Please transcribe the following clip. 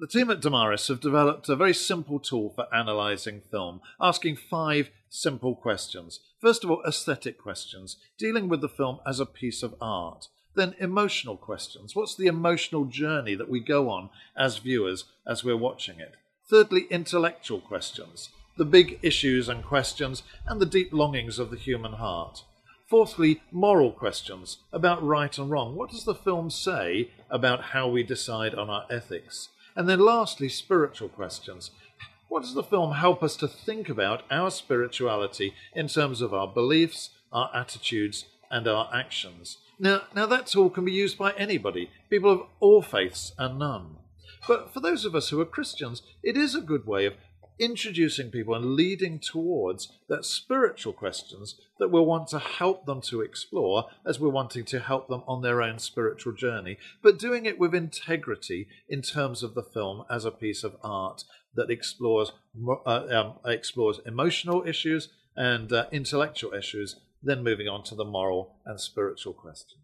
The team at Damaris have developed a very simple tool for analysing film, asking five simple questions. First of all, aesthetic questions, dealing with the film as a piece of art. Then, emotional questions. What's the emotional journey that we go on as viewers as we're watching it? Thirdly, intellectual questions, the big issues and questions and the deep longings of the human heart. Fourthly, moral questions about right and wrong. What does the film say about how we decide on our ethics? And then lastly, spiritual questions. What does the film help us to think about our spirituality in terms of our beliefs, our attitudes, and our actions? Now, now that tool can be used by anybody, people of all faiths and none. But for those of us who are Christians, it is a good way of introducing people and leading towards that spiritual questions that we'll want to help them to explore as we're wanting to help them on their own spiritual journey, but doing it with integrity in terms of the film as a piece of art that explores uh, um, explores emotional issues and uh, intellectual issues, then moving on to the moral and spiritual questions.